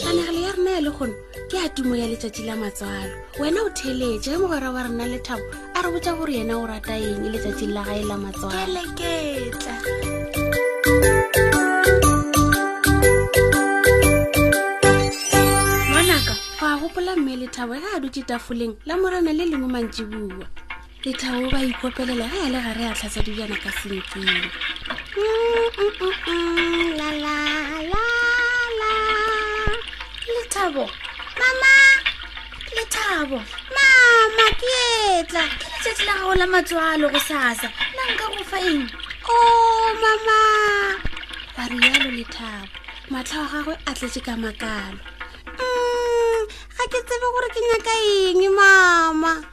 kanagelo ya rena ya le kgono ke a tumo ya letšatši la matswalo wena o theletše ge mogwera wa rena le thabo a re botsa gore yena o rata eng letšatšing la gae la matswalokeleketla ngwanaka go a gopola mme le thabo ge a dutse tafoleng la morana le lengwe mantšibua ke tlago ba ikopelela ge a le gare a tlhatsa dijana ka senkeng lethabo mama lethabo mama ke etla ke letšatši la gago la matswalo go sasa na nka go fa eng o oh, mama ba rialo lethabo matlha wa gagwe a tletse ka makalo mm, ga ke tsebe gore ke nyaka eng mama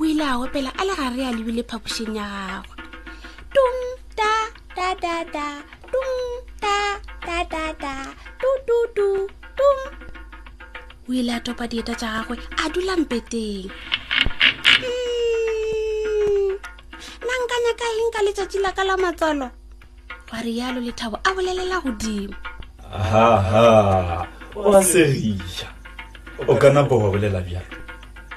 o ile a opela a le gare a lebile phapošing ya gagwe tung ta ta ta ta tung ta ta ta ta tu tu tu tung o ile a topa dieta tša gagwe a dula mpeteng hmm, na nka nyaka eng ka letšatši la ka la matsalo wa rialo lethabo a bolelela godimo haha wa segiša o ka napa wa bolela bjalo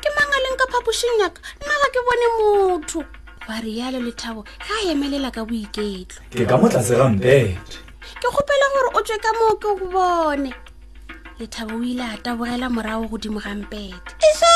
ke mang a leng ka phapošing yaka nna ga ke bone motho wa rialo lethabo ga a emelela ka boiketlo ke ka mo tlase ga mpete ke kgopela gore o tswe ka moo ke go bone lethabo o ile a tabogela morago godimo ga mpete iso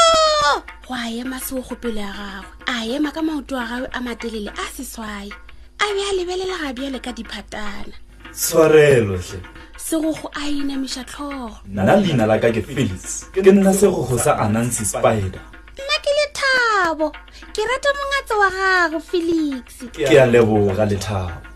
go a ema seo go pelo ya gagwe a ema ka maoto a gagwe a matelele a seswae a be a lebelela ga bjale ka diphatana tshwarelohle segogo a inamiša tlhogo nna leina la ka ke felix ke nna segogo sa anancy spider nna ke lethabo ke rata mongatse wa gago felix ke a leboga lethabo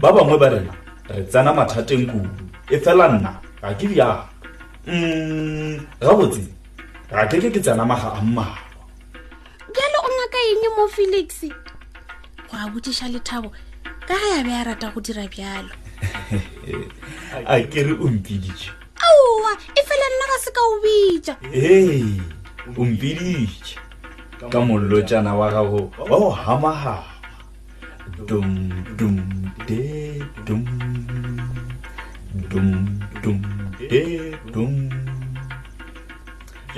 ba bangwe ba rena re tsena mathateng kudu e fela nna ga ke bjang um gabotse ga ke ke ke tsena maga a mmalwa bjale o ngaka eng mo felix go a botsiša lethabo ka ge ya be a rata go dira bjalo a ke re o mpiditše aowa e fela nna ga se ka o bitša ee o mpiditše ka mollo tšana wa gago wa go hamagama dum dum de dum dum dum de dum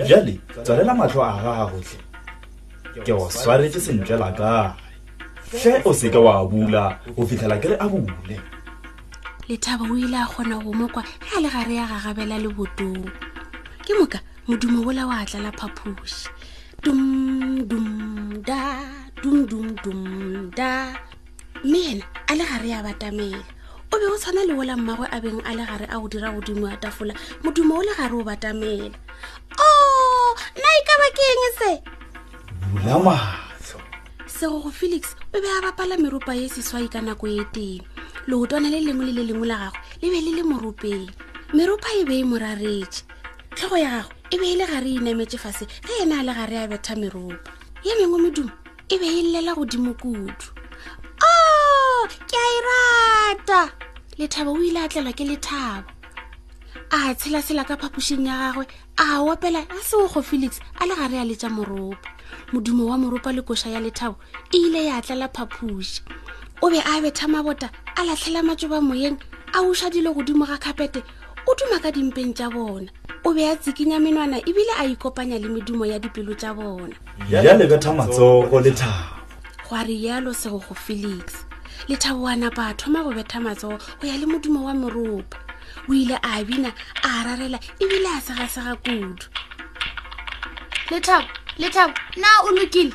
jale tswalela matlho a gagotlhe ke o swaretse sentle la kae tle o seke wa bula o fitlhela ke re a bule lethaba o ile a kgona go mo kwa ga le gare ya gagabela le botong ke moka modumo bola wa tlala phaphoši mme ena a le gare ya batamela o be o tshwana le ola mmagwe a beng a le gare a go dira godimo wa tafola modumo o le gare o batamela o oh, na e ka ba ke eng se bula matlho segogo felix o be a bapala meropa ye seswai ka nako e teng leotwana le lengwe le le lengwe la gagwe le be le le moropeng meropa e be e moraretse tlhogo ya gagwe e be e le gare e inametše fase ge ena a le gare a betha meropa ye mengwe medumo e be e llela godimo kudu o oh, ke a e rata lethabo o ile a tlelwa ke lethabo a tshelasela ka phapošing ya gagwe a opela a seo go felix a le gare a letša moropa modumo wa moropa le koša ya lethabo e ile ya tlela phapoši o be a betha mabota a latlhela matsoba moyeng a uša dilo godimo ga kgapete o duma ka dimpeng tša bona o be a tsikinya menwana ebile a ikopanya le medumo ya dipelo tša bona ya lebetha matsogo le thabo go a rialo sego go felix lethabo wa napa a thoma go betha matsogo go ya le modumo wa meropa o ile a bina a rarela ebile a segasega kudu lethabo lethabo na o lokile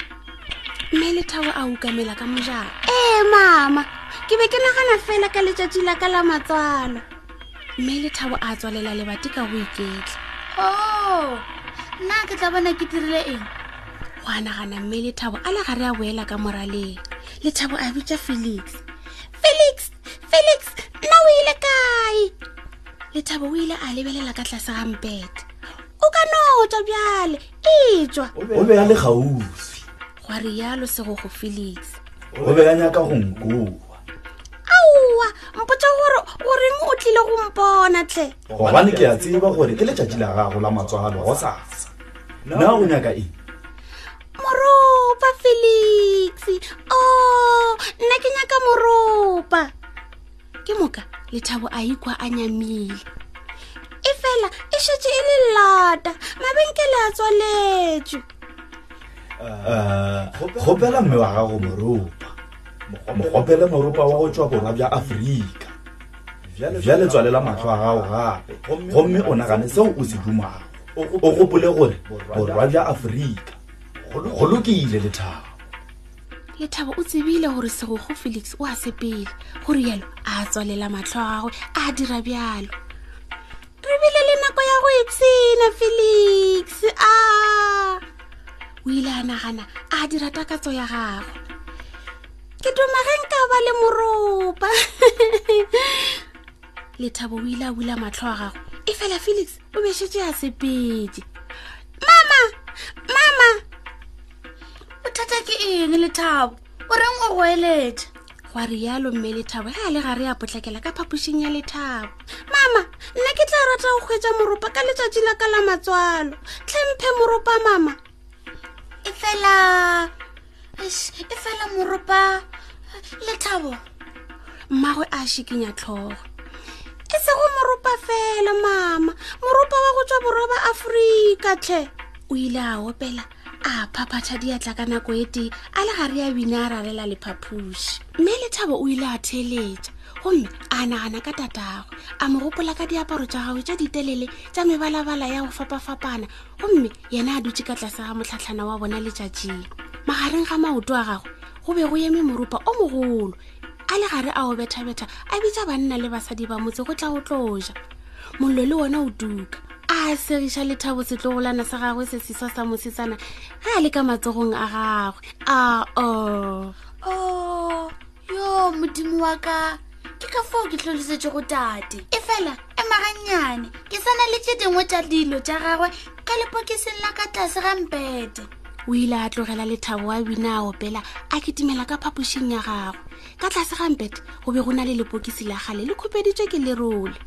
mme lethabo a ukamela ka mojalo ee mama ke be ke nagana fela ka letšatši la ka la matswalo mme le thabo a tswalela lebati ka go iketla o oh, nna ke tla bona ke dirile eng go anagana mme le thabo a le ga re a boela ka moraleng le thabo a bitša felix felix felix nna o ile kae le thabo o ile a lebelela ka tlase ga mpete o ka no tswa bjale e tswa o be a le gaufi gwa rialo sego go felix o be a nyaka go nkoa aowa mpotsa gore o reng o tlile go mpona tle gobane ke a tseba gore ke letšatši la gago la matswalo go sasa na o nyaka eng moropa felix o oh, nna ke nyaka moropa ke moka lethabo a ikwa a nyamile e fela e šetse e le lata mabenkele a tswaletswe eh, kgopela mme wa gago moropa mokgopele moropa wa go tswa borwa bja aforika bja letswale la matlho a gago gape gomme o nagane seo o se dumago o gopole gore borwa bja aforika go lokile lethabo lethabo o tsebile gore segogo felix o a sepele go rialo a tswalela matlho a gagwe a dira bjalo re bile le nako ya go ipshina felix a o ile a nagana a dira takatso ya gagwe ke duma ge nka ba le moropa lethabo o ile a bula matlho a gago e fela felix o bešetse ya sepedi mama mama bothata ke eng lethabo o reng o go eletša gwa rialo mme lethabo ge a le gare a potlakela ka phapošing ya lethabo mama nna ke tla rata go kgwetsa moropa ka letšatši la ka la matswalo tlhemphe moropa mama e fela e fela moropa lethabo mmagwe a šikinya tlhogo e sego moropa fela mama moropa wa go tswa boroba aforika tlhe o ile a opela a phaphatha diatla ka nako e tee a le gare ya bina a rarela lephaphuši mme lethabo o ile a theeletša gomme a nagana ka tatagwe a mo gopola ka diaparo tša gagwe tša ditelele tša mebalabala ya go fapafapana gomme yena a dutse ka tlase ga motlhatlhana wa bona letšatšing magareng ga maoto a gagwe go be go eme moropa o mogolo a le gare a o bethabetha a bitsa banna le basadi ba motse go tla go tloja mollo le wona o tuka a segiša lethabo setlogolana sa gagwe se seswa sa mosetsana ge a le ka matsogong a gagwe a o oh. o oh, yo modimo wa ka ke ka foo ke tlholosetse go tate e fela e maganyane ke sana le tše dingwe tša dilo tša gagwe ka lepokiseng la ka tlase ga mpete o ile a tlogela lethabo wa bina a opela a kitimela ka phapošing ya gagwe ka tlase ga mpete go be go na le lepokisi la gale le khupeditswe ke lerole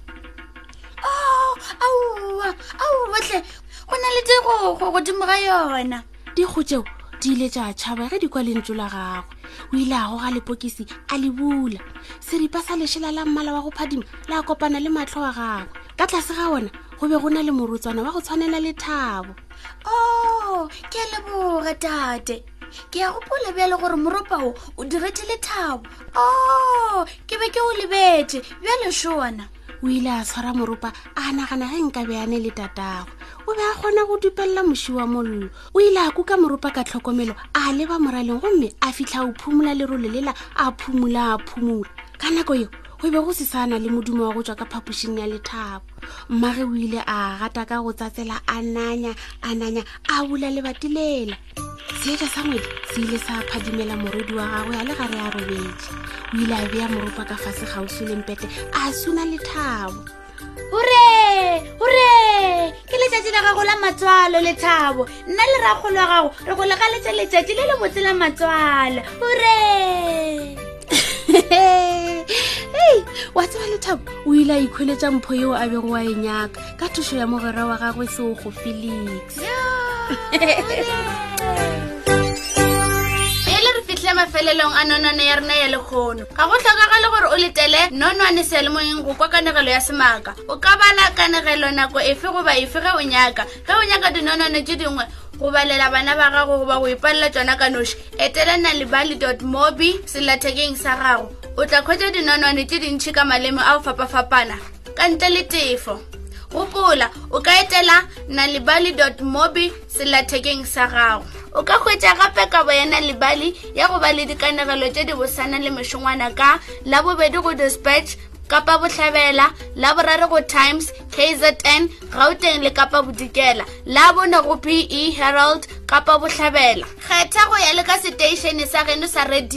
oh, aowa aowatlhe go na le digogo godimo ga yona dikgo tseo di ile tša tšhaba ge di kwa lentso la gagwe o ile a goga lepokisi a le bula seripa sa lešela la mmala wa go phadima la kopana le matlho wa gagwe ka tlase ga ona go be go na le morotswana wa go tshwanela le thabo o oh, ke leboga tate ke ya gopola bjale gore moropa o o direte lethabo o oh, ke be ke o lebetse bjale šona o ile a tshwara moropa a nagana ge nka beyane le tatagwe o be a kgona go dupelela moši wa mollo o ile a kuka moropa ka tlhokomelo a leba moraleng gomme a fitlha o phumola lerole lela a phumola a phumola ka nako yo go be go se sana le modumo wa go tswa ka phapošing ya lethabo mmage o ile a gata ka go tsatsela a nanya a nanya a bula lebati lela seetša sa ngwedi se ile sa phadimela morwedi wa gagwe a le ga re a robetše o ile a bea moropa ka fase gausi le mpete a suna lethabo ore ore ke letšatši la gago la matswalo lethabo nna le ragolo wa gago re go legaletša letšatši le le botse la matswalo ore wa tseba lethabo o ile a ikgweletša mpho yeo a bego wa e nyaka ka thušo ya mogwera wa gagwe seogo felix fitlhe mafelelong a nonwane ya rena ya lekgono ga go tlhokagale gore o letele nonwane sealemoyeng go kwa kanegelo ya semaka o ka bala kanegelo nako efe goba efe ge o nyaka ge o nyaka dinonwane tse dingwe go balela bana ba gago goba go ipalela tsona ka noši etela nalibali mobi selathekeng sa gago o tla kgwetsa dinonwane tse dintšhi ka maleme a o fapafapana ka ntle le tefo gopola o ka etela nalibali mobi selathekeng sa gago o ka hwetša gape kabo ya nalibali ya go ba le dikanegelo tše di bosana le mešongwana ka labobedi go dispatch kapa bohlabela laborare go times kzn gauteng le kapa bodikela la bone go pe herald kapa bohlabela kgetha go ya le ka seteišene sa geno sa radio